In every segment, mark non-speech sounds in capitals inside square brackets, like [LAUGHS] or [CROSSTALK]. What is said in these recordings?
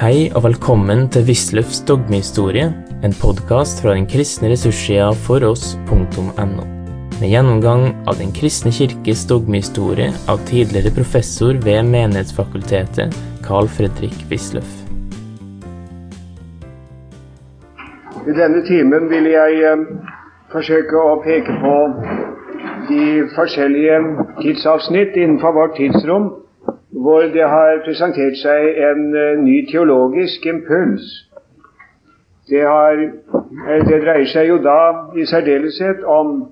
Hei og velkommen til Wisløffs dogmehistorie, en podkast fra den kristne ressurssida foross.no. Med gjennomgang av Den kristne kirkes dogmehistorie av tidligere professor ved Menighetsfakultetet, Carl Fredrik Wisløff. I denne timen vil jeg eh, forsøke å peke på de forskjellige tidsavsnitt innenfor vårt tidsrom hvor det har presentert seg en uh, ny teologisk impuls. Det, har, uh, det, dreier seg jo da i særdeleshet om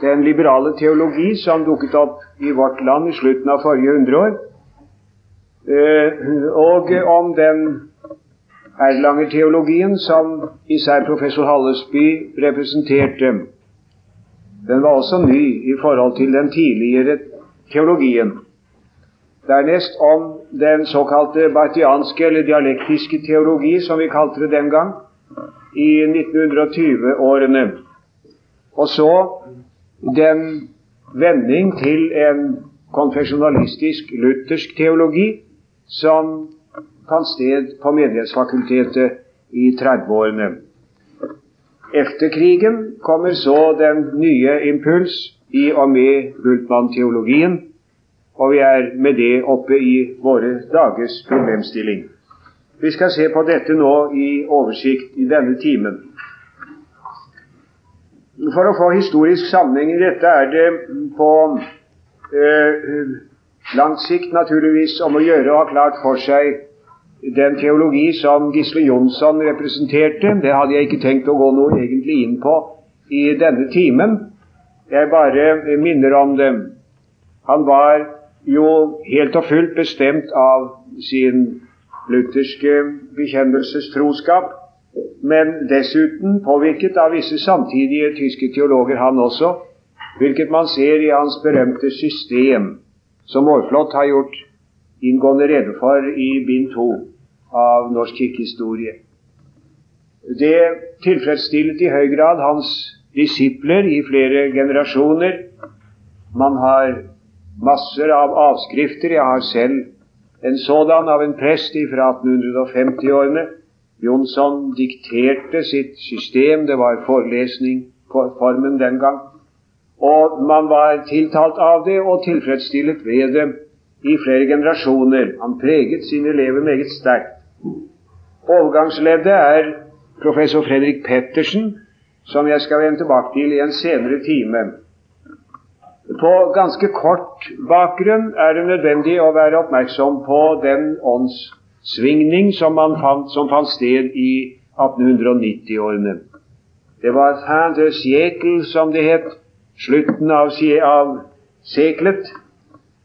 den liberale teologi som dukket opp i vårt land i slutten av forrige hundreår, uh, og om den Erlanger-teologien som især professor Hallesby representerte. Den var også ny i forhold til den tidligere teologien. Dernest om den såkalte bartianske eller dialektiske teologi, som vi kalte det den gang, i 1920-årene. Og så den vending til en konfesjonalistisk luthersk teologi som fant sted på Menighetsfakultetet i 30-årene. Etter krigen kommer så den nye impuls i og med Bultmann-teologien og vi er med det oppe i våre dagers problemstilling. Vi skal se på dette nå i oversikt i denne timen. For å få historisk sammenheng i dette er det på eh, lang sikt naturligvis om å gjøre å ha klart for seg den teologi som Gisle Jonsson representerte. Det hadde jeg ikke tenkt å gå noe egentlig inn på i denne timen. Jeg bare minner om det. Han var jo helt og fullt bestemt av sin lutherske bekjennelsestroskap, men dessuten påvirket av visse samtidige tyske teologer, han også, hvilket man ser i hans berømte system, som Aarflot har gjort inngående rede for i bind to av Norsk kirkehistorie. Det tilfredsstillet i høy grad hans disipler i flere generasjoner. Man har masser av avskrifter. Jeg har selv en sådan av en prest fra 1850-årene. Jonsson dikterte sitt system. Det var forelesning for formen den gang. Og man var tiltalt av det og tilfredsstillet ved det i flere generasjoner. Han preget sine elever meget sterkt. Overgangsleddet er professor Fredrik Pettersen, som jeg skal vende tilbake til i en senere time. På ganske kort bakgrunn er det nødvendig å være oppmerksom på den åndssvingning som, fant, som fant sted i 1890-årene. Det var fin de som det het, slutten av, av seklet.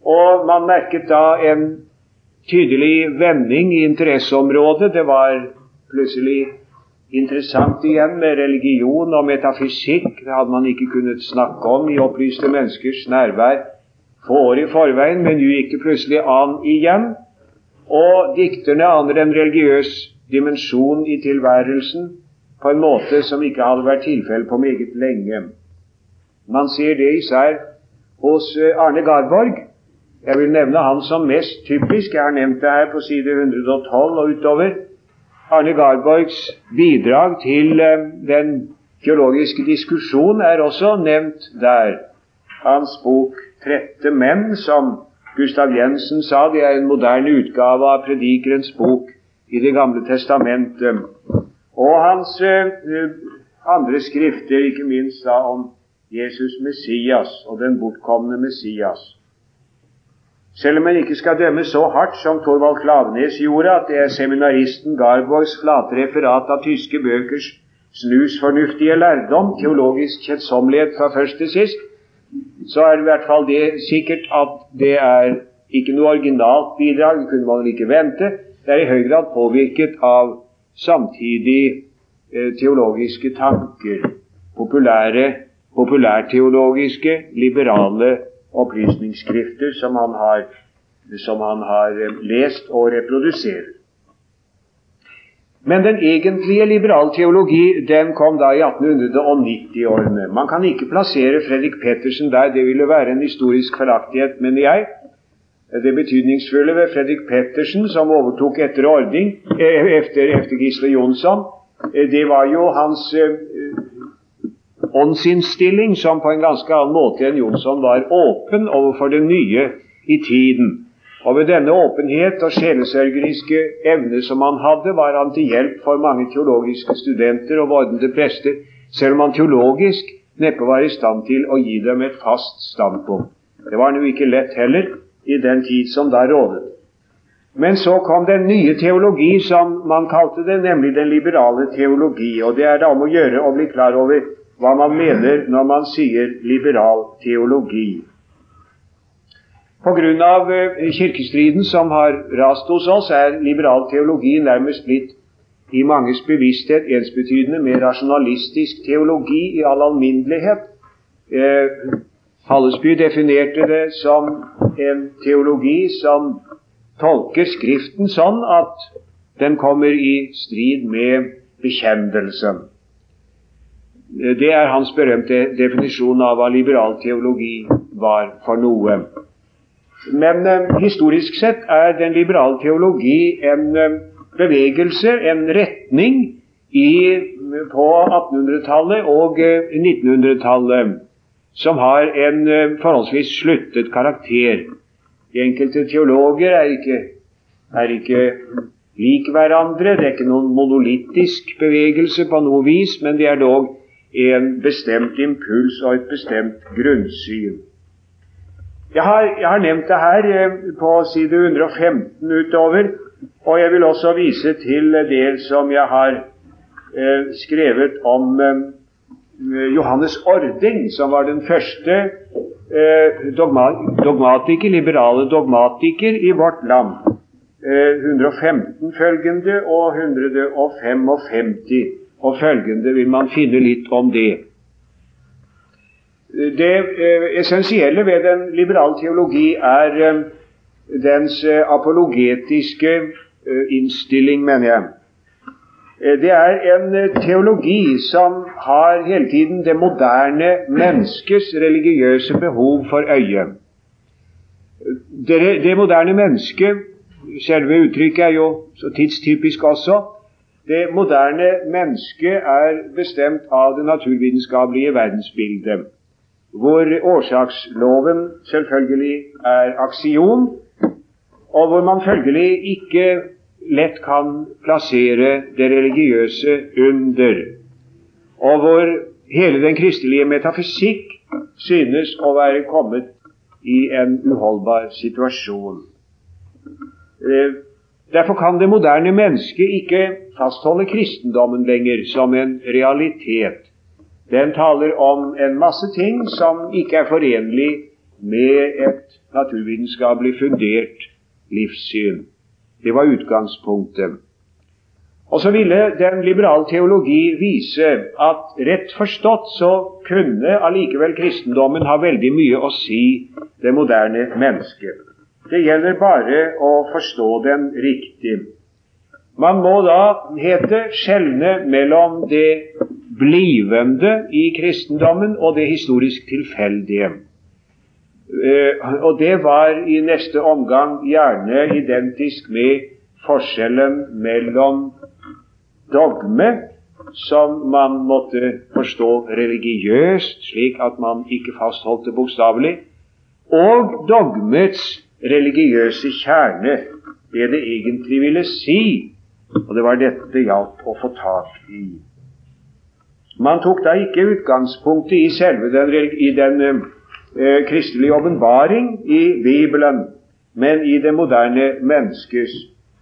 Og man merket da en tydelig vending i interesseområdet. Det var plutselig interessant igjen med religion og metafysikk. Det hadde man ikke kunnet snakke om i opplyste menneskers nærvær få år i forveien, men nå gikk det plutselig an igjen. Og dikterne aner en religiøs dimensjon i tilværelsen på en måte som ikke hadde vært tilfellet på meget lenge. Man ser det især hos eh, Arne Garborg. Jeg vil nevne han som mest typisk. Jeg har nevnt det her på side 112 og utover. Arne Garborgs bidrag til eh, den teologiske diskusjon er også nevnt der. Hans bok 'Trette menn', som Gustav Jensen sa, det er en moderne utgave av Predikerens bok i Det gamle testamentet. Og hans uh, andre skrifter, ikke minst da om Jesus Messias og den bortkomne Messias. Selv om en ikke skal dømme så hardt som Thorvald Klavenes gjorde, at det er seminaristen Garborgs flate referat av tyske bøkers snusfornuftige lærdom, teologisk kjedsommelighet fra først til sist, så er det i hvert fall det sikkert at det er ikke noe originalt bidrag, det kunne man ikke vente. Det er i høy grad påvirket av samtidig eh, teologiske tanker, populære, populærteologiske, liberale opplysningsskrifter som han har, som han har eh, lest og reproduserer. Men den egentlige liberalteologi den kom da i 1890-årene. Man kan ikke plassere Fredrik Pettersen der. Det ville være en historisk feilaktighet, mener jeg. Det betydningsfulle ved Fredrik Pettersen, som overtok etter ordning efter, efter Gisle Jonsson, det var jo hans åndsinnstilling, som på en ganske annen måte enn Jonsson var åpen overfor det nye i tiden. Og ved denne åpenhet og sjelesørgeriske evne som han hadde, var han til hjelp for mange teologiske studenter og vordende prester, selv om han teologisk neppe var i stand til å gi dem et fast standpunkt. Det var nå ikke lett heller i den tid som da rådet. Men så kom den nye teologi, som man kalte det, nemlig den liberale teologi. Og det er da om å gjøre å bli klar over hva man mener når man sier liberal teologi. Pga. Eh, kirkestriden som har rast hos oss, er liberal teologi nærmest blitt i manges bevissthet ensbetydende med rasjonalistisk teologi i all alminnelighet. Eh, Hallesby definerte det som en teologi som tolker Skriften sånn at den kommer i strid med bekjennelsen. Det er hans berømte definisjon av hva liberal teologi var for noe. Men eh, historisk sett er den liberale teologi en eh, bevegelse, en retning, i, på 1800-tallet og eh, 1900-tallet som har en eh, forholdsvis sluttet karakter. De enkelte teologer er ikke, er ikke lik hverandre. Det er ikke noen monolittisk bevegelse på noe vis, men det er dog en bestemt impuls og et bestemt grunnsyn. Jeg har, jeg har nevnt det her eh, på side 115 utover, og jeg vil også vise til det som jeg har eh, skrevet om eh, Johannes Ording, som var den første eh, dogma, dogmatiker, liberale dogmatiker i vårt land. 115 eh, følgende og 155 og følgende vil man finne litt om det. Det eh, essensielle ved den liberale teologi er eh, dens eh, apologetiske innstilling, mener jeg. Det er en teologi som har hele tiden det moderne menneskets religiøse behov for øye. Det, det moderne mennesket, selve uttrykket er jo så tidstypisk også, det moderne mennesket er bestemt av det naturvitenskapelige verdensbildet, hvor årsaksloven selvfølgelig er aksion, og hvor man følgelig ikke lett kan plassere det religiøse under, og hvor hele den kristelige metafysikk synes å være kommet i en uholdbar situasjon. Derfor kan det moderne mennesket ikke fastholde kristendommen lenger som en realitet. Den taler om en masse ting som ikke er forenlig med et naturvitenskapelig fundert livssyn. Det var utgangspunktet. Og så ville den liberale teologi vise at rett forstått så kunne allikevel kristendommen ha veldig mye å si det moderne mennesket. Det gjelder bare å forstå den riktig. Man må da, hete, skjelne mellom det blivende i kristendommen og det historisk tilfeldige. Eh, og det var i neste omgang gjerne identisk med forskjellen mellom dogme, som man måtte forstå religiøst, slik at man ikke fastholdt det bokstavelig, og dogmets religiøse kjerne, det det egentlig ville si. Og det var dette det gjaldt å få tak i. Man tok da ikke utgangspunktet i selve den, i den eh, kristelige åpenbaring i Bibelen, men i det moderne menneskes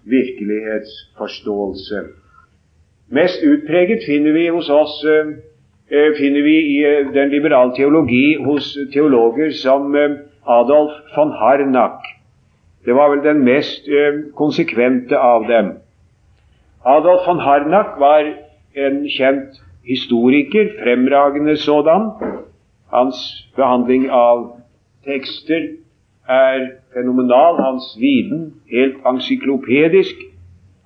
virkelighetsforståelse. Mest utpreget finner vi hos oss eh, eh finner vi i eh, den liberale teologi hos teologer som eh, Adolf von Harnack. Det var vel den mest eh, konsekvente av dem. Adolf von Harnack var en kjent historiker, fremragende sådan. Hans behandling av tekster er fenomenal. Hans viden helt encyklopedisk.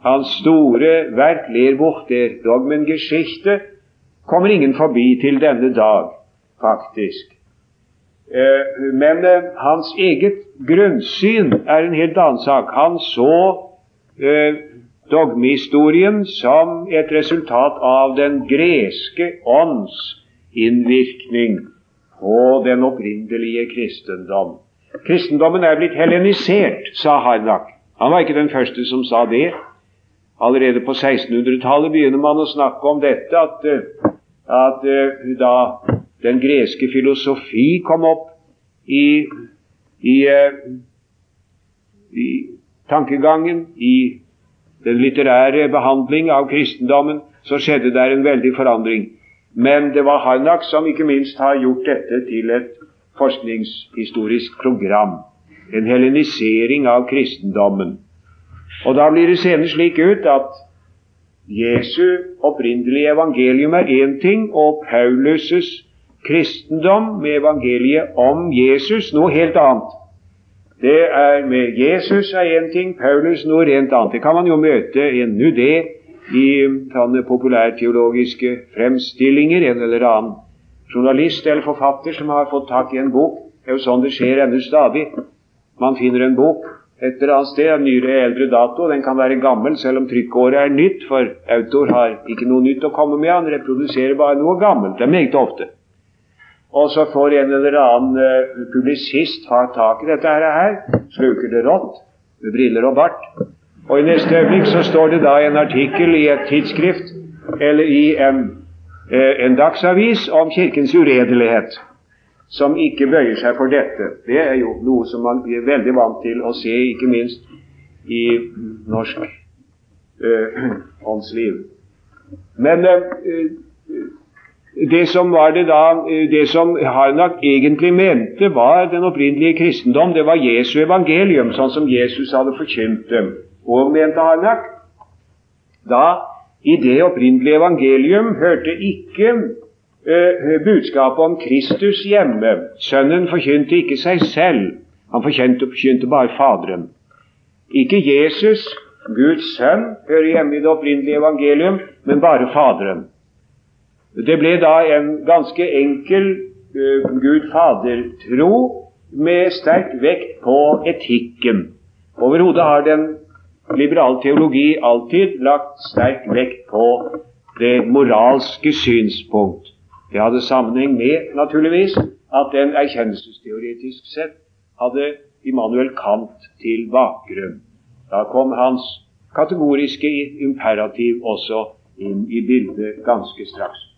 Hans store verk, Lehrbuch der Dogmengeschichte, kommer ingen forbi til denne dag, faktisk. Eh, men eh, hans eget grunnsyn er en helt annen sak. Han så eh, dogmehistorien som et resultat av den greske ånds innvirkning på den opprinnelige kristendom. Kristendommen er blitt helenisert, sa Harnak. Han var ikke den første som sa det. Allerede på 1600-tallet begynner man å snakke om dette, at, at da den greske filosofi kom opp i, i, i tankegangen, i den litterære behandling av kristendommen, så skjedde der en veldig forandring. Men det var Harnak som ikke minst har gjort dette til et forskningshistorisk program. En helenisering av kristendommen. Og da blir det senere slik ut at Jesu opprinnelige evangelium er én ting, og Paulus' kristendom med evangeliet om Jesus noe helt annet. Det er med Jesus er én ting, Paulus noe rent annet. Det kan man jo møte ennå det i sånne populærteologiske fremstillinger. En eller annen journalist eller forfatter som har fått tak i en bok. Det er jo sånn det skjer ennå stadig. Man finner en bok et eller annet sted, en nyere eldre dato. Den kan være gammel selv om trykkåret er nytt, for autor har ikke noe nytt å komme med. Han reproduserer bare noe gammelt. Det er meget ofte. Og så får en eller annen uh, publisist ha tak i dette her, sluker det rått, med briller og bart. Og i neste øyeblikk så står det da en artikkel i et tidsskrift eller i en, uh, en dagsavis om Kirkens uredelighet, som ikke bøyer seg for dette. Det er jo noe som man er veldig vant til å se, ikke minst i norsk uh, [CLEARS THROAT] åndsliv. Men det som var det da, eh, det som Harnak egentlig mente var den opprinnelige kristendom, det var Jesu evangelium, sånn som Jesus hadde forkynt dem. Og mente Harnak, da i det opprinnelige evangelium hørte ikke uh, budskapet om Kristus hjemme. Sønnen forkynte ikke seg selv, han forkynte, forkynte bare Faderen. Ikke Jesus, Guds sønn, hører hjemme i det opprinnelige evangelium, men bare Faderen. Det ble da en ganske enkel uh, Gud Fader-tro med sterk vekt på etikken. Overhodet har den liberale teologi alltid lagt sterk vekt på det moralske synspunkt. Det hadde sammenheng med, naturligvis, at den erkjennelsesteoretisk sett hadde Immanuel Kant til bakgrunn. Da kom hans kategoriske imperativ også inn i bildet ganske straks.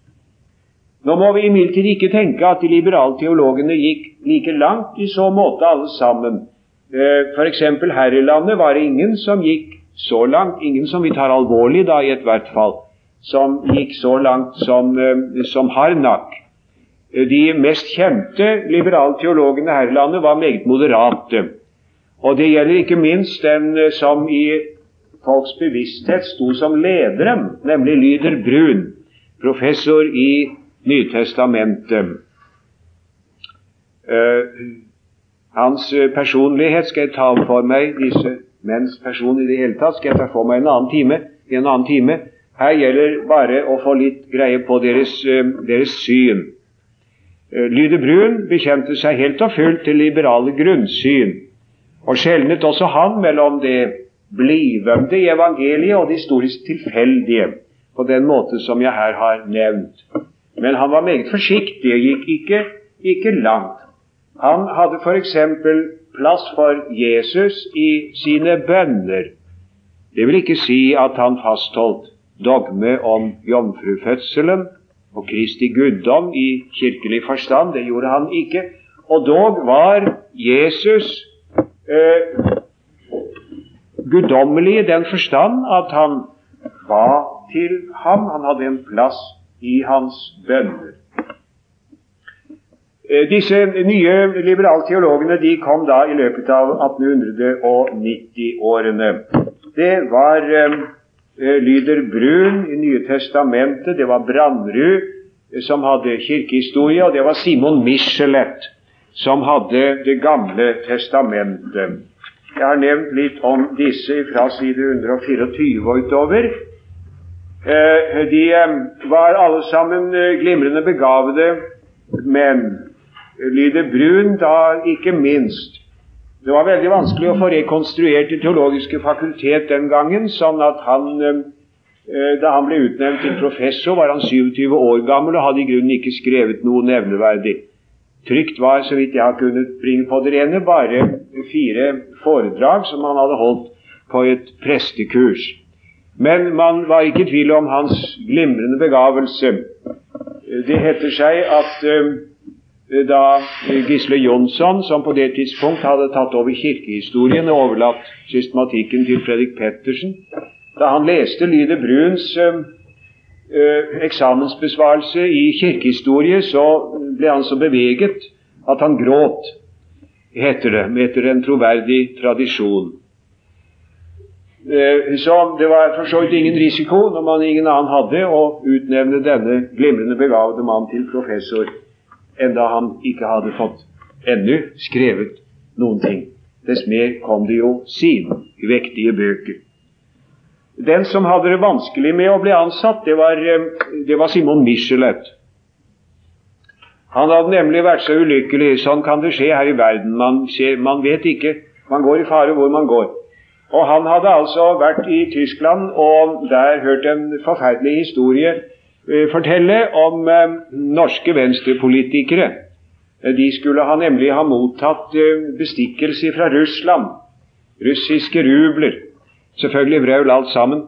Nå må vi imidlertid ikke tenke at de liberale teologene gikk like langt i så måte alle sammen. Eh, F.eks. her i landet var det ingen som gikk så langt, ingen som vi tar alvorlig da i ethvert fall, som gikk så langt som, eh, som Harnak. Eh, de mest kjente liberale teologene her i landet var meget moderate. Og det gjelder ikke minst den som i folks bevissthet sto som lederen, nemlig Lyder Brun, professor i Nytestamentet. Uh, hans personlighet skal jeg ta for meg, disse menns person i det hele tatt, skal jeg ta for meg en annen time, i en annen time. Her gjelder bare å få litt greie på deres, uh, deres syn. Uh, Lyde Brun bekjente seg helt og fullt til liberale grunnsyn, og skjelnet også han mellom det blivende i evangeliet og det historisk tilfeldige, på den måte som jeg her har nevnt. Men han var meget forsiktig og gikk ikke, ikke langt. Han hadde f.eks. plass for Jesus i sine bønner. Det vil ikke si at han fastholdt dogme om jomfrufødselen og Kristi guddom i kirkelig forstand. Det gjorde han ikke. Og dog var Jesus eh, guddommelig i den forstand at han ba til ham. Han hadde en plass i hans bønner. Eh, disse nye liberalteologene de kom da i løpet av 1890-årene. Det var eh, Lyder Brun i Nye testamentet, det var Brandrud eh, som hadde kirkehistorie, og det var Simon Michelet som hadde Det gamle testamentet. Jeg har nevnt litt om disse fra side 124 og utover. Eh, de eh, var alle sammen eh, glimrende begavede menn. Lyder Brun da ikke minst. Det var veldig vanskelig å få rekonstruert Det teologiske fakultet den gangen, sånn at han da han ble utnevnt til professor, var han 27 år gammel og hadde i grunnen ikke skrevet noe nevneverdig. Trygt var, så vidt jeg har kunnet bringe på det rene, bare fire foredrag som han hadde holdt på et prestekurs. Men man var ikke i tvil om hans glimrende begavelse. Det heter seg at uh, da Gisle Jonsson, som på det tidspunkt hadde tatt over kirkehistorien og overlatt systematikken til Fredrik Pettersen, da han leste Lyde Bruns uh, uh, eksamensbesvarelse i kirkehistorie, så ble han så beveget at han gråt, heter det, etter en troverdig tradisjon. Eh, så det var for så vidt ingen risiko, når man ingen annen hadde, å utnevne denne glimrende begavede mann til professor, enda han ikke hadde fått ennå skrevet noen ting. Dess mer kom det jo siden vektige bøker. Den som hadde det vanskelig med å bli ansatt, det var, eh, det var Simon Michelet. Han hadde nemlig vært så ulykkelig. Sånn kan det skje her i verden. Man, ser, man vet ikke. Man går i fare hvor man går. Og han hadde altså vært i Tyskland og der hørt en forferdelig historie uh, fortelle om uh, norske venstrepolitikere. Uh, de skulle ha nemlig ha mottatt bestikkelse fra Russland. Russiske rubler. Selvfølgelig vrøvl alt sammen.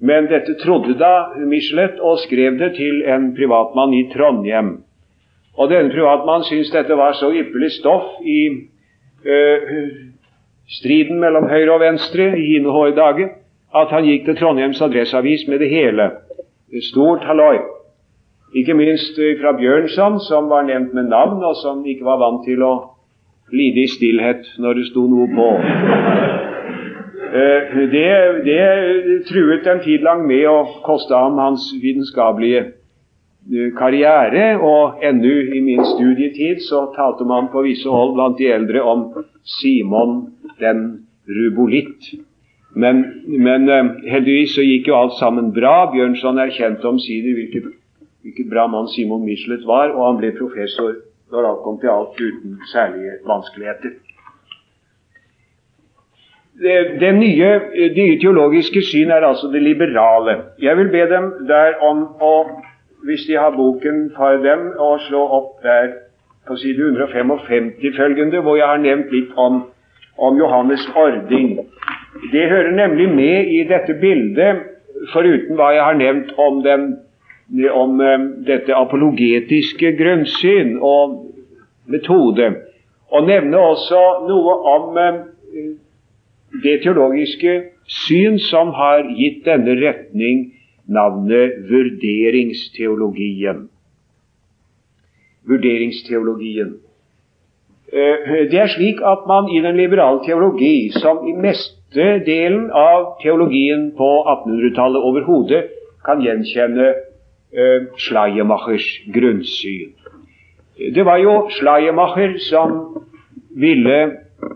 Men dette trodde da Michelet og skrev det til en privatmann i Trondheim. Og denne privatmannen syntes dette var så ypperlig stoff i striden mellom høyre og venstre i hine hårde dager, at han gikk til Trondheims Adresseavis med det hele. Stort halloi. Ikke minst fra Bjørnson, som var nevnt med navn, og som ikke var vant til å lide i stillhet når det sto noe på. [LAUGHS] Eh, det, det truet en tid lang med å koste ham hans vitenskapelige Eh, karriere, og ennå i min studietid så talte man på visse hold blant de eldre om Simon den rubolitt. Men, men uh, heldigvis så gikk jo alt sammen bra. Bjørnson erkjente omsider hvilket, hvilket bra mann Simon Michelet var, og han ble professor når alt kom til alt uten særlige vanskeligheter. Det, det nye, det teologiske syn er altså det liberale. Jeg vil be dem der om å hvis de har boken for dem, å slå opp der på side 155 følgende, hvor jeg har nevnt litt om, om Johannes Ording. Det hører nemlig med i dette bildet, foruten hva jeg har nevnt om, den, om um, dette apologetiske grunnsyn og metode, og nevne også noe om um, det teologiske syn som har gitt denne retning navnet vurderingsteologien. Vurderingsteologien. Eh, det er slik at man i den liberale teologi, som i meste delen av teologien på 1800-tallet overhodet, kan gjenkjenne Schleiermachers grunnsyn. Det var jo Schleiermacher som ville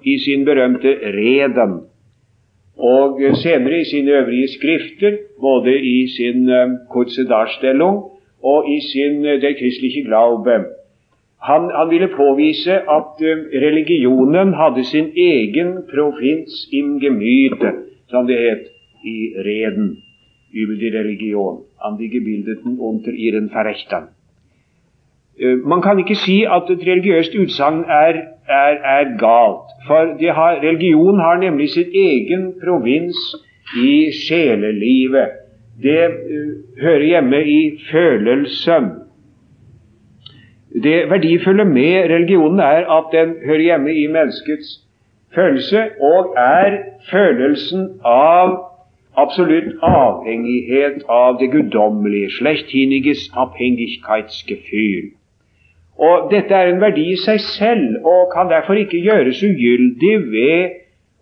i sin berømte Reden og senere i sine øvrige skrifter, både i sin um, Kurze Darstellung og i sin Der christliche Glaube, han, han, ville påvise at uh, religionen hadde sin egen provins im Gemüte, som det het i Reden über Religion, an die Gebildeten unter ihren. Uh, man kan ikke si at et religiøst utsagn er, er, er galt. For har, religion har nemlig sin egen provins i sjelelivet. Det uh, hører hjemme i følelsen. Det verdifulle med religionen er at den hører hjemme i menneskets følelse, og er følelsen av absolutt avhengighet av det guddommelige, Slechthiniges Abhängigkeitsgefühl. Og Dette er en verdi i seg selv, og kan derfor ikke gjøres ugyldig ved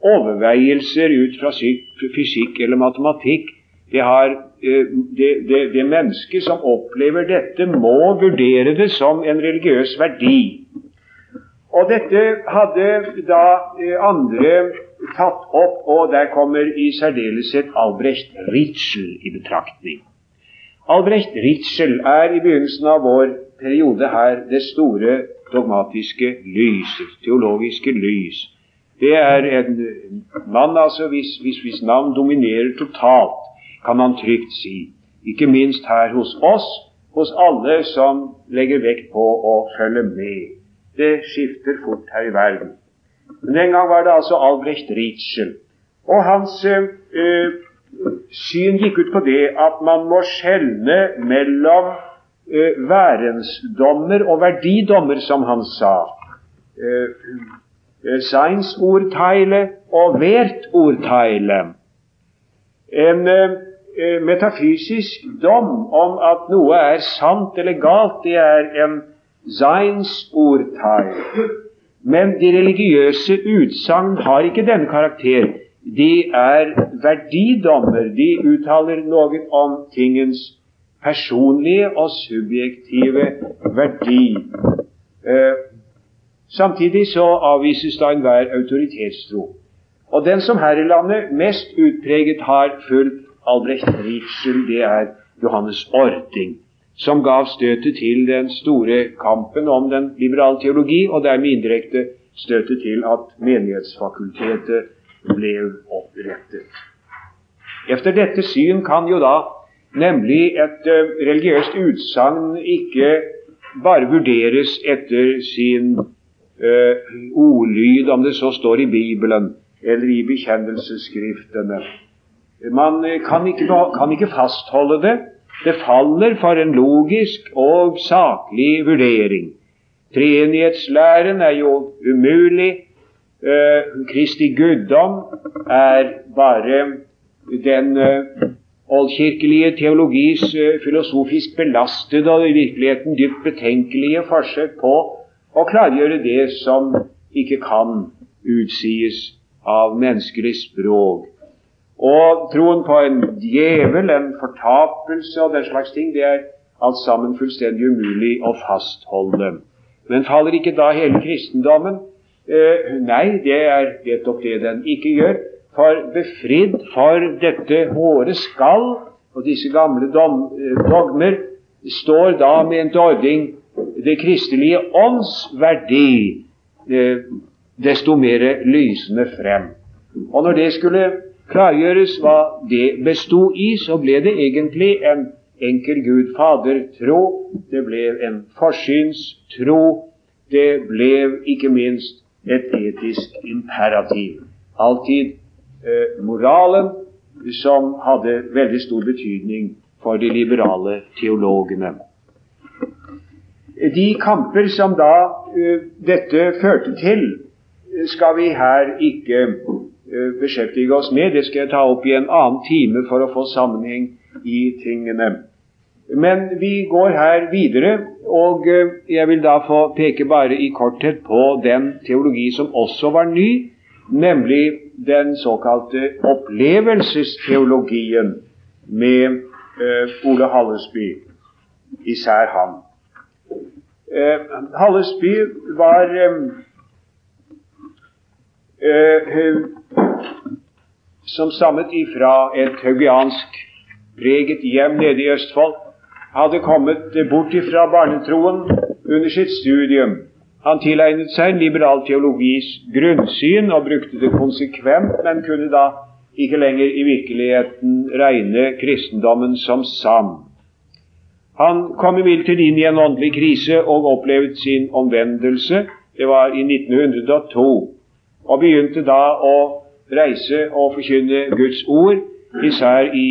overveielser ut fra fysikk eller matematikk. Det, har, det, det, det mennesket som opplever dette, må vurdere det som en religiøs verdi. Og dette hadde da eh, andre tatt opp, og der kommer i særdeleshet Albrecht Ritzel i betraktning. Albrecht Ritzel er i begynnelsen av vår periode her det store dogmatiske lys, teologiske lys. Det er en mann altså hvis, hvis, hvis navn dominerer totalt, kan man trygt si. Ikke minst her hos oss, hos alle som legger vekt på å følge med. Det skifter fort her i verden. Men Den gang var det altså Albrecht Ritschel. Og hans øh, syn gikk ut på det at man må skjelne mellom øh, værensdommer og verdidommer, som han sa. Øh, Seinsurteile og vert ordteile. En øh, metafysisk dom om at noe er sant eller galt, det er en Seinsurteil. Men de religiøse utsagn har ikke denne karakter. De er verdidommer. De uttaler noe om tingens personlige og subjektive verdi. Eh, samtidig så avvises da enhver autoritetstro. Og den som her i landet mest utpreget har fulgt Albrecht Ritzel, det er Johannes Orting som gav støtet til den store kampen om den liberale teologi, og dermed indirekte støtet til at Menighetsfakultetet ble opprettet. Efter dette syn kan jo da nemlig et uh, religiøst utsagn ikke bare vurderes etter sin uh, ordlyd, om det så står i Bibelen eller i bekjennelsesskriftene. Man uh, kan, ikke, kan ikke fastholde det det faller for en logisk og saklig vurdering. Treenighetslæren er jo umulig. Uh, Kristi guddom er bare den uh, oldkirkelige teologis uh, filosofisk belastede og i virkeligheten dypt betenkelige forsøk på å klargjøre det som ikke kan utsies av menneskelig språk. Og troen på en djevel, en fortapelse og den slags ting, det er alt sammen fullstendig umulig å fastholde. Men faller ikke da hele kristendommen? Eh, nei, det er nettopp det den ikke gjør. For befridd for dette håre skall og disse gamle dom, eh, dogmer står da med en dording det kristelige ånds verdi eh, desto mer lysende frem. Og når det skulle klargjøres hva det bestod i, så ble det egentlig en enkel Gud Fader-tro. Det ble en forsynstro. Det ble ikke minst et etisk imperativ. Alltid eh, moralen som hadde veldig stor betydning for de liberale teologene. De kamper som da uh, dette førte til, skal vi her ikke Eh, beskjeftige oss med. Det skal jeg ta opp i en annen time for å få sammenheng i tingene. Men vi går her videre, og eh, jeg vil da få peke bare i korthet på den teologi som også var ny, nemlig den såkalte opplevelsesteologien med uh, Ole Hallesby, især han. Hallesby var som stammet ifra et haugiansk preget hjem nede i Østfold, hadde kommet bort ifra barnetroen under sitt studium. Han tilegnet seg en liberal teologis grunnsyn og brukte det konsekvent, men kunne da ikke lenger i virkeligheten regne kristendommen som sann. Han kom imidlertid inn i en åndelig krise og opplevde sin omvendelse. Det var i 1902, og begynte da å reise og forkynne Guds ord, især i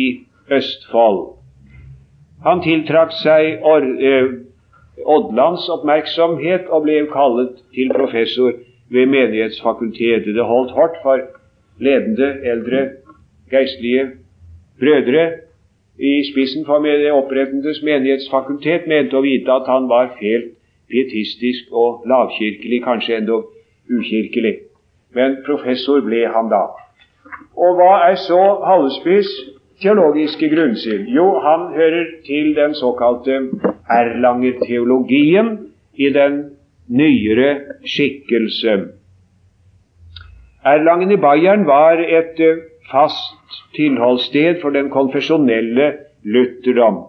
Østfold. Han tiltrakk seg eh, Oddlands oppmerksomhet og ble kallet til professor ved Menighetsfakultetet. Det holdt hardt for ledende eldre geistlige brødre i spissen for det opprettendes menighetsfakultet mente å vite at han var helt pietistisk og lavkirkelig, kanskje endog ukirkelig men professor ble han da. Og hva er så Hallesbys teologiske grunnsyn? Jo, han hører til den såkalte Erlanger-teologien i den nyere skikkelse. Erlangen i Bayern var et eh, fast tilholdssted for den konfesjonelle lutherdom.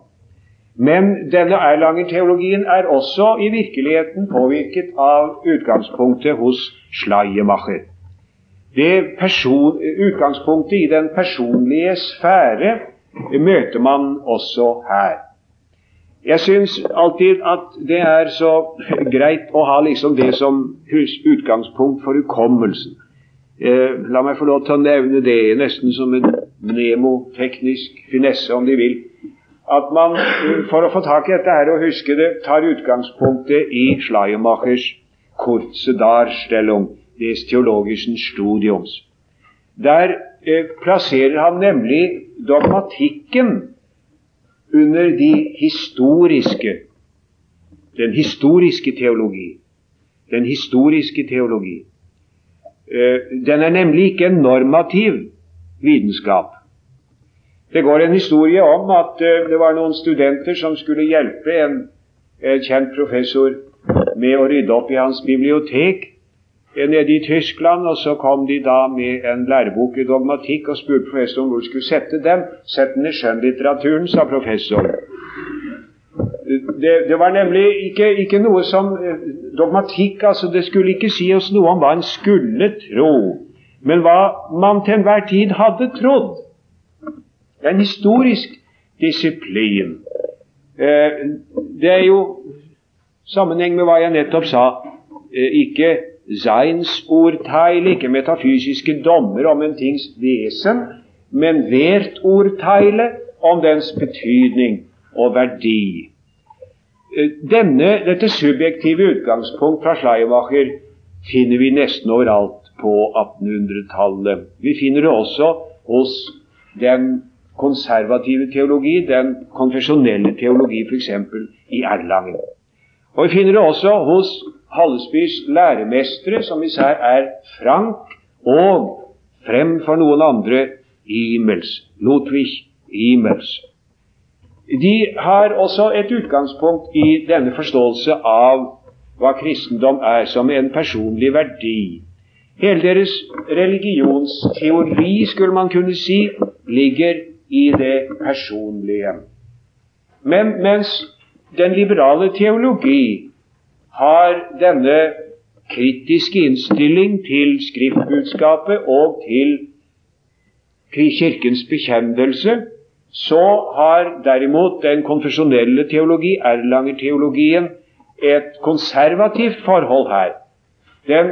Men denne Erlanger-teologien er også i virkeligheten påvirket av utgangspunktet hos Schleiermacher. Det person, utgangspunktet i den personlige sfære møter man også her. Jeg syns alltid at det er så greit å ha liksom det som utgangspunkt for hukommelsen. Eh, la meg få lov til å nevne det, nesten som en mnemoteknisk finesse, om de vil. At man, eh, for å få tak i dette her og huske det, tar utgangspunktet i Schleiermachers kurze Darstellung des theologischen Studiums. Der eh, plasserer han nemlig dogmatikken under de historiske den historiske teologi. Den historiske teologi. Eh, den er nemlig ikke en normativ vitenskap. Det går en historie om at eh, det var noen studenter som skulle hjelpe en, en kjent professor med å rydde opp i hans bibliotek nede i Tyskland. Og så kom de da med en lærebok i dogmatikk og spurte professoren hvor de skulle sette dem. Sett den i skjønnlitteraturen, sa professoren. Det, det, var nemlig ikke, ikke, noe som Dogmatikk altså det skulle ikke si oss noe om hva en skulle tro, men hva man til enhver tid hadde trodd. Det er en historisk disiplin. Eh, det er jo sammenheng med hva jeg nettopp sa. Eh, ikke Seinsurteil, ikke metafysiske dommer om en tings vesen, men Werturteile om dens betydning og verdi. Eh, denne, dette subjektive utgangspunkt fra Schleiermacher finner vi nesten overalt på 1800-tallet. Vi finner det også hos den konservative teologi, den konfesjonelle teologi, f.eks. i Erlangen. Og Vi finner det også hos Hallesbys læremestere, som især er Frank og fremfor noen andre Imels, Ludwig Imels. De har også et utgangspunkt i denne forståelse av hva kristendom er, som en personlig verdi. Hele deres religionsteori, skulle man kunne si, ligger i det personlige. Men mens den liberale teologi har denne kritiske innstilling til skriftbudskapet og til Kirkens bekjennelse, så har derimot den konfesjonelle teologi, Erlanger-teologien, et konservativt forhold her. Den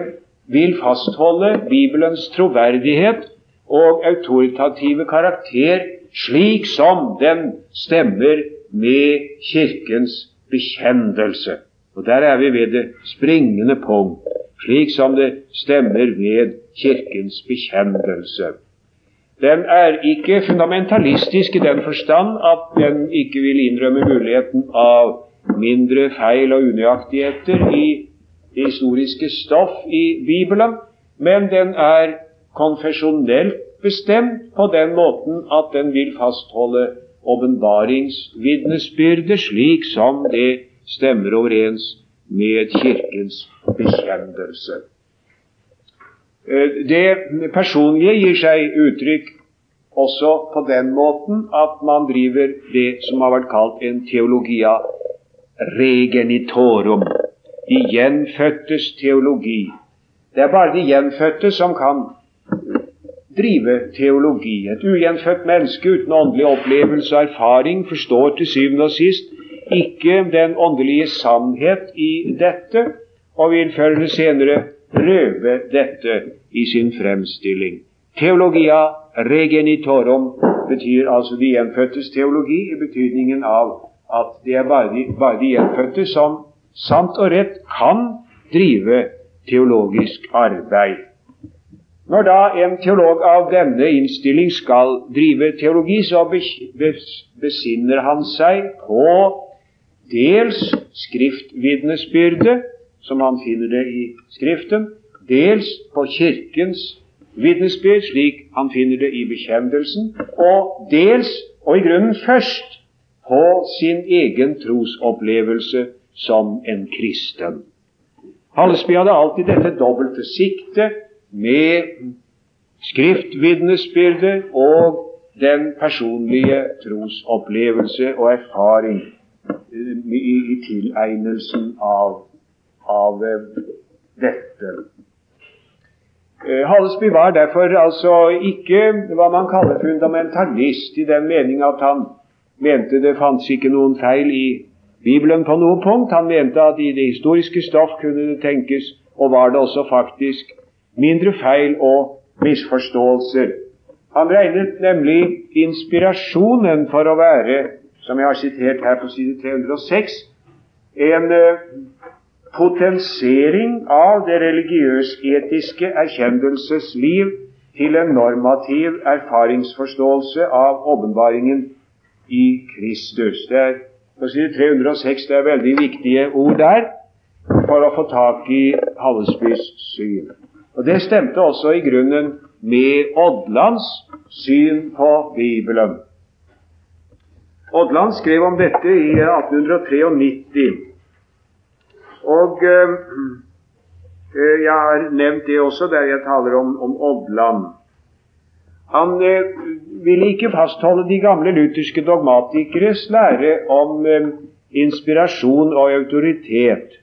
vil fastholde Bibelens troverdighet og autoritative karakter slik som den stemmer med Kirkens bekjennelse. Og Der er vi ved det springende punkt, slik som det stemmer ved Kirkens bekjennelse. Den er ikke fundamentalistisk i den forstand at den ikke vil innrømme muligheten av mindre feil og unøyaktigheter i det historiske stoff i Bibelen, men den er konfesjonelt bestemt på den måten at den vil fastholde åpenbaringsvitnesbyrdet slik som det stemmer overens med Kirkens bekjennelse. Eh, det personlige gir seg uttrykk også på den måten at man driver det som har vært kalt en teologia regenitorum. De gjenfødtes teologi. Det er bare de gjenfødte som kan drive teologi. Et ugjenfødt menneske uten åndelig opplevelse og erfaring forstår til syvende og sist ikke den åndelige sannhet i dette, og vil før eller senere prøve dette i sin fremstilling. Teologia regenitorum betyr altså de gjenfødtes teologi i betydningen av at det er bare de, bare de gjenfødte som sant og rett kan drive teologisk arbeid. Når da en teolog av denne innstilling skal drive teologi, så besinner han seg på dels skriftvitnesbyrdet, som han finner det i Skriften, dels på Kirkens vitnesbyrd, slik han finner det i bekjendelsen, og dels, og i grunnen først, på sin egen trosopplevelse som en kristen. Hallesby hadde alltid dette dobbelte siktet med skriftvitnesbyrdet og den personlige trosopplevelse og erfaring i, i tilegnelsen av, av dette. Hallesby var derfor altså ikke hva man kaller fundamentalist, i den mening at han mente det fantes ikke noen feil i Bibelen på noe punkt. Han mente at i det historiske stoff kunne det tenkes, og var det også faktisk, mindre feil og misforståelser. Han regnet nemlig inspirasjonen for å være, som jeg har sitert her på side 306, en uh, potensering av det religiøs-etiske erkjennelsesliv til en normativ erfaringsforståelse av åpenbaringen i Kristus. Det er på side 306 det er veldig viktige ord der for å få tak i Hallesbys syn. Og Det stemte også i grunnen med Odlands syn på Bibelen. Odland skrev om dette i 1893. Og eh, jeg har nevnt det også der jeg taler om, om Odland. Han eh, ville ikke fastholde de gamle lutherske dogmatikeres lære om eh, inspirasjon og autoritet.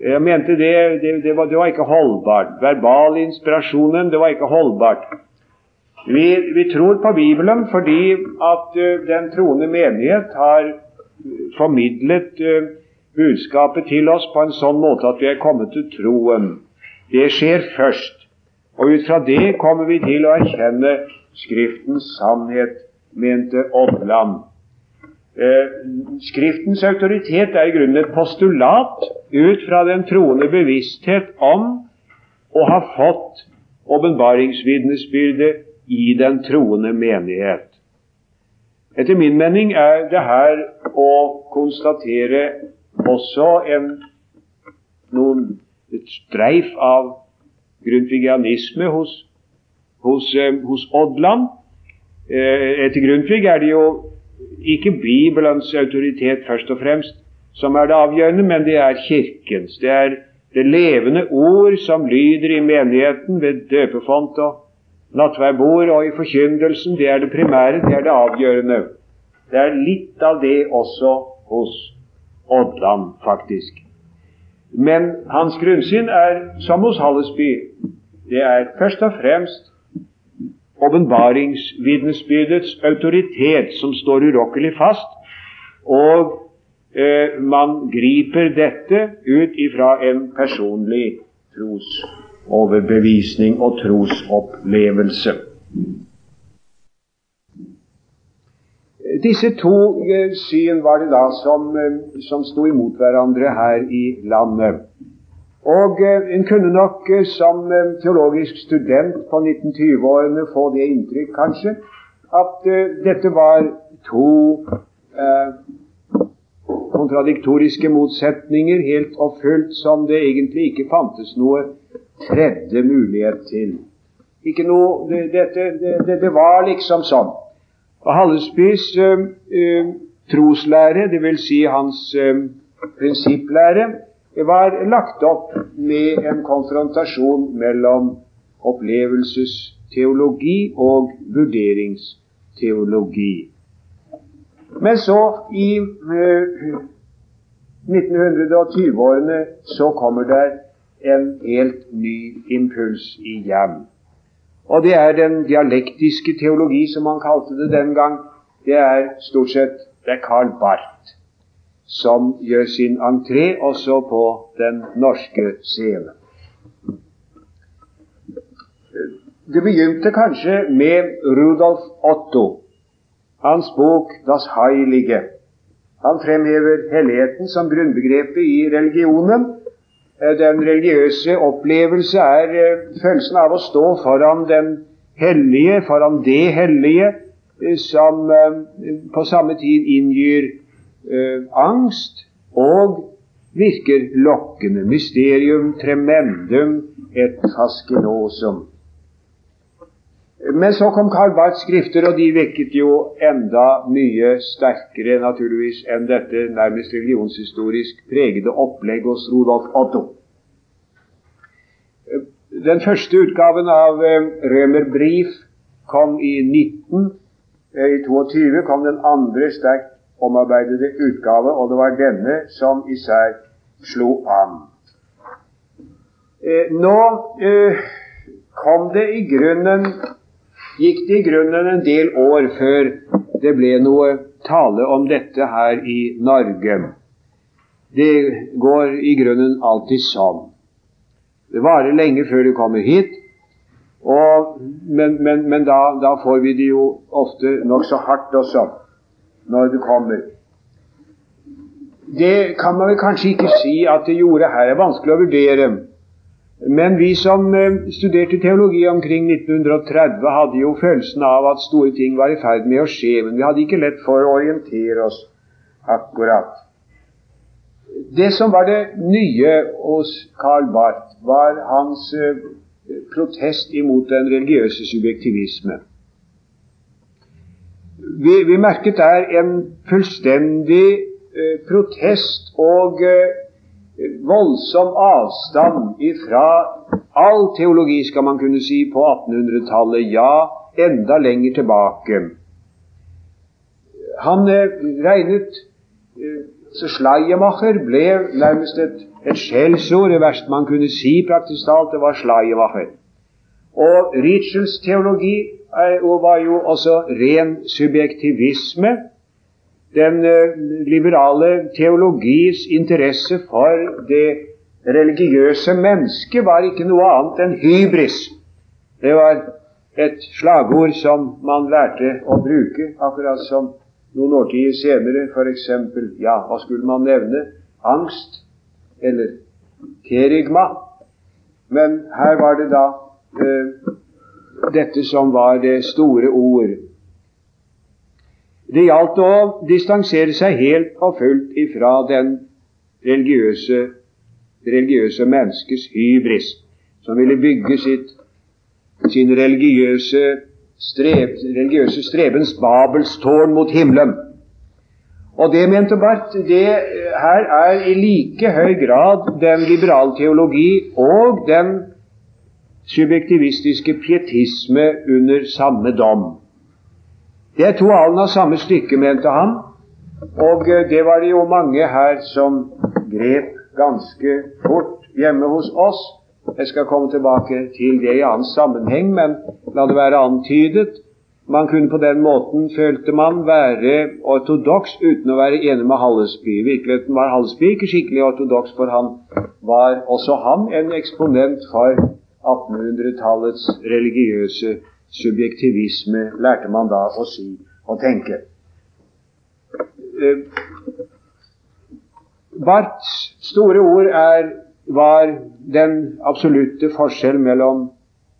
Jeg mente det, det, det, var, det var, ikke holdbart. Verbal inspirasjonen, var ikke holdbart. Vi, vi tror på Bibelen fordi at uh, den troende menighet har formidlet uh, budskapet til oss på en sånn måte at vi er kommet til troen. Det skjer først. Og ut fra det kommer vi til å erkjenne Skriftens sannhet, mente Odland. Eh, skriftens autoritet er i grunnen et postulat ut fra den troende bevissthet om å ha fått åpenbaringsvitnesbyrdet i den troende menighet. Etter min mening er det her å konstatere også en, noen, et streif av grundtvigianisme hos, hos, eh, hos Odland. Eh, etter Grundtvig er det jo ikke Bibelens autoritet først og fremst som er det avgjørende, men det er Kirkens. Det er det levende ord som lyder i menigheten ved døpefont og nattverdbord og i forkynnelsen. Det er det primære, det er det avgjørende. Det er litt av det også hos Odland, faktisk. Men hans grunnsyn er som hos Hallesby. Det er først og fremst åpenbaringsvitnesbyrdets autoritet som står urokkelig fast, og eh, man griper dette ut ifra en personlig trosoverbevisning og trosopplevelse. Disse to eh, syn var det da som, eh, som sto imot hverandre her i landet. Og eh, En kunne nok som teologisk student på 1920-årene få det inntrykk, kanskje, at dette var to kontradiktoriske motsetninger, helt og fullt som det egentlig ikke fantes noe tredje mulighet til. Ikke noe, det, det, det, det var liksom sånn. Og Hallesbys eh, troslære, dvs. Si hans øh, prinsipplære, var lagt opp med en konfrontasjon mellom opplevelsesteologi og vurderingsteologi. Men så, i eh, 1920-årene, så kommer det en helt ny impuls igjen. Og det er den dialektiske teologi, som han kalte det den gang. Det er stort sett det er Karl Barth som gjør sin entré også på den norske scenen. Det begynte kanskje med Rudolf Otto, hans bok 'Das Heilige'. Han fremhever helligheten som grunnbegrepet i religionen. Eh, den religiøse opplevelse er eh, følelsen av å stå foran den hellige, foran det hellige, eh, som på samme tid inngyr eh, angst og virker lokkende. Mysterium tremendum et fascinosum. Men så kom Karl Barths skrifter, og de vekket jo enda mye sterkere naturligvis enn dette nærmest religionshistorisk pregede opplegg hos Rudolf Otto. Den første utgaven av Rømer Brief kom i 19. Eh, I 22 kom den andre sterkt omarbeidede utgave, og det var denne som især slo an. Eh, nå eh, kom det i grunnen gikk det i grunnen en del år før det ble noe tale om dette her i Norge. Det går i grunnen alltid sånn. Det varer lenge før det kommer hit, og, men, men, men da, da, får vi det jo ofte nokså hardt også når det kommer. Det kan man vel kanskje ikke si at det gjorde her. Er vanskelig å vurdere. Men vi som eh, studerte teologi omkring 1930, hadde jo følelsen av at store ting var i ferd med å skje, men vi hadde ikke lett for å orientere oss akkurat. Det som var det nye hos Karl Barth, var hans eh, protest imot den religiøse subjektivisme. Vi, vi merket der en fullstendig eh, protest og voldsom avstand ifra all teologi, skal man kunne si, på 1800-tallet, ja, enda lenger tilbake. Han eh, regnet eh, så Schleiermacher ble nærmest et, et skjellsord. Det verste man kunne si praktisk talt, det var Schleiermacher. Og Ritschels teologi er, var jo også ren subjektivisme den eh, liberale teologis interesse for det religiøse mennesket var ikke noe annet enn hybris. Det var et slagord som man lærte å bruke, akkurat som noen årtier senere f.eks. Ja, hva skulle man nevne? Angst eller kerigma. Men her var det da eh, dette som var det store ord. Det gjaldt å distansere seg helt og fullt ifra den religiøse, religiøse menneskes hybris, som ville bygge sitt, sin religiøse, streb, religiøse strebens Babelstårn mot himmelen. Og det mente Barth det her er i like høy grad den liberale teologi og den subjektivistiske pietisme under samme dom. Det er to alen av samme stykke, mente han. Og eh, det var det jo mange her som grep ganske fort hjemme hos oss. Jeg skal komme tilbake til det i annen sammenheng, men la det være antydet. Man kunne på den måten, følte man, være ortodoks uten å være enig med Hallesby. I virkeligheten var Hallesby ikke skikkelig ortodoks, for han var også han en eksponent for 1800-tallets religiøse subjektivisme, lærte man da å si og tenke. Eh, Barths store ord er, var den absolutte forskjell mellom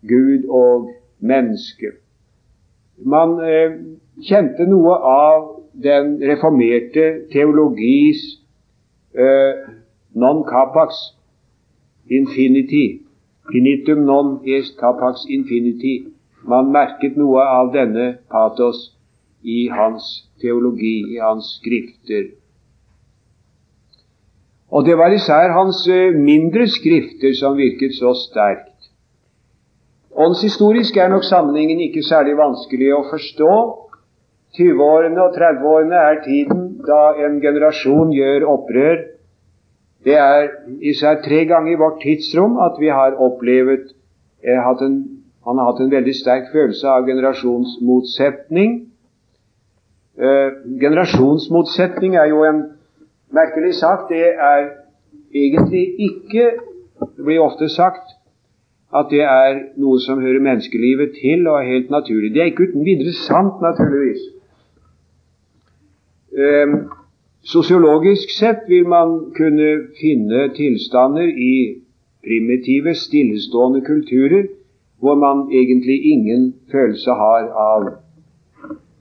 Gud og menneske. Man eh, kjente noe av den reformerte teologis eh, non capax infinity. Finitum non est capax infinity. Man merket noe av denne patos i hans teologi, i hans skrifter. Og det var især hans eh, mindre skrifter som virket så sterkt. Åndshistorisk er nok sammenhengen ikke særlig vanskelig å forstå. 20-årene og 30-årene er tiden da en generasjon gjør opprør. Det er især tre ganger i vårt tidsrom at vi har opplevd eh, hatt en han har hatt en veldig sterk følelse av generasjonsmotsetning. Eh, generasjonsmotsetning er jo en merkelig sak. Det er egentlig ikke Det blir ofte sagt at det er noe som hører menneskelivet til og er helt naturlig. Det er ikke uten videre sant, naturligvis. Eh, sosiologisk sett vil man kunne finne tilstander i primitive, stillestående kulturer hvor man egentlig ingen følelse har av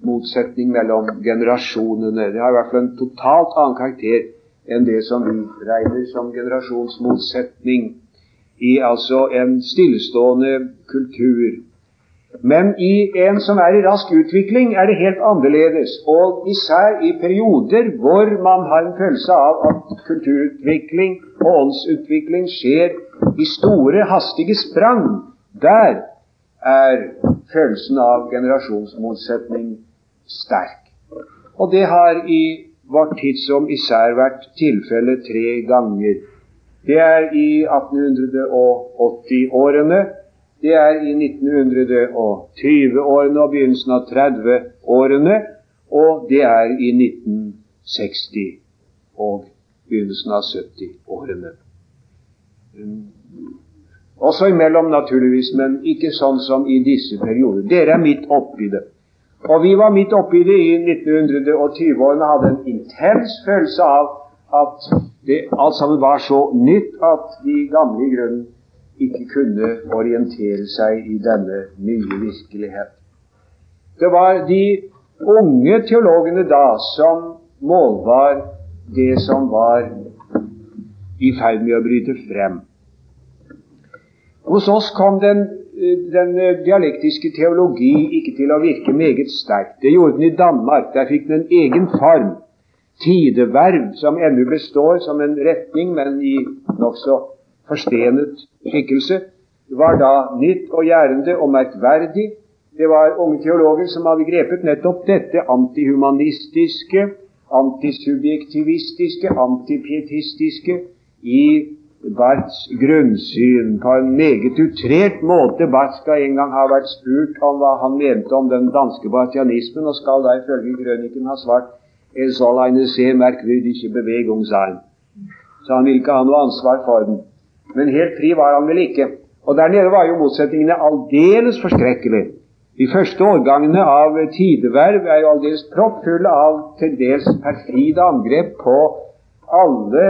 motsetning mellom generasjonene. Det har i hvert fall en totalt annen karakter enn det som vi regner som generasjonsmotsetning i altså en stillestående kultur. Men i en som er i rask utvikling, er det helt annerledes. Og især i perioder hvor man har en følelse av at kulturutvikling og åndsutvikling skjer i store, hastige sprang, der er følelsen av generasjonsmotsetning sterk. Og det har i vårt tidsrom især vært tilfellet tre ganger. Det er i 1880-årene, det er i 1920-årene og begynnelsen av 30-årene, og det er i 1960 og begynnelsen av 70-årene. Også imellom, naturligvis, men ikke sånn som i disse perioder. Dere er midt oppi det. Og vi var midt oppi det i 1920-årene, hadde en intens følelse av at det alt sammen var så nytt at de gamle i grunnen ikke kunne orientere seg i denne nye virkelighet. Det var de unge teologene da som målbar det som var i ferd med å bryte frem. Hos oss kom den, den, dialektiske teologi ikke til å virke meget sterkt. Det gjorde den i Danmark. Der fikk den en egen form. Tideverv, som ennå består som en retning, men i nokså forstenet skikkelse, var da nytt og gjærende og merkverdig. Det var unge teologer som hadde grepet nettopp dette antihumanistiske, antisubjektivistiske, antipietistiske i Barths grunnsyn på en meget utrert måte. Barth skal en gang ha vært spurt om hva han mente om den danske bartianismen, og skal da ifølge Grønniken ha svart en sånn eine sehr merkwürdige Bewegung sein». Så han vil ikke ha noe ansvar for den. Men helt fri var han vel ikke. Og der nede var jo motsetningene aldeles forskrekkelige. De første årgangene av tideverv er jo aldeles proppfulle av til dels perfide angrep på alle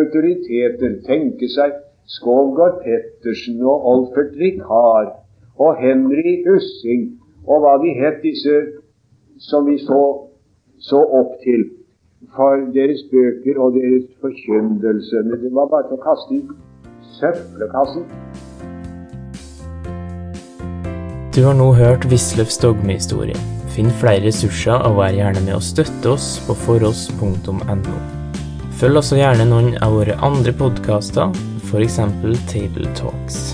autoriteter. Tenke seg Skovgård Pettersen og Olfert Vikar og Henry Ussing og hva de het, disse som vi så, så opp til for deres bøker og deres forkyndelse. Det var bare til å kaste i søppelkassen. Du har nå hørt Wisløffs dogmehistorie. Finn flere ressurser og vær gjerne med å støtte oss på foross.no. Følg også gjerne noen av våre andre podkaster, f.eks. Table Talks.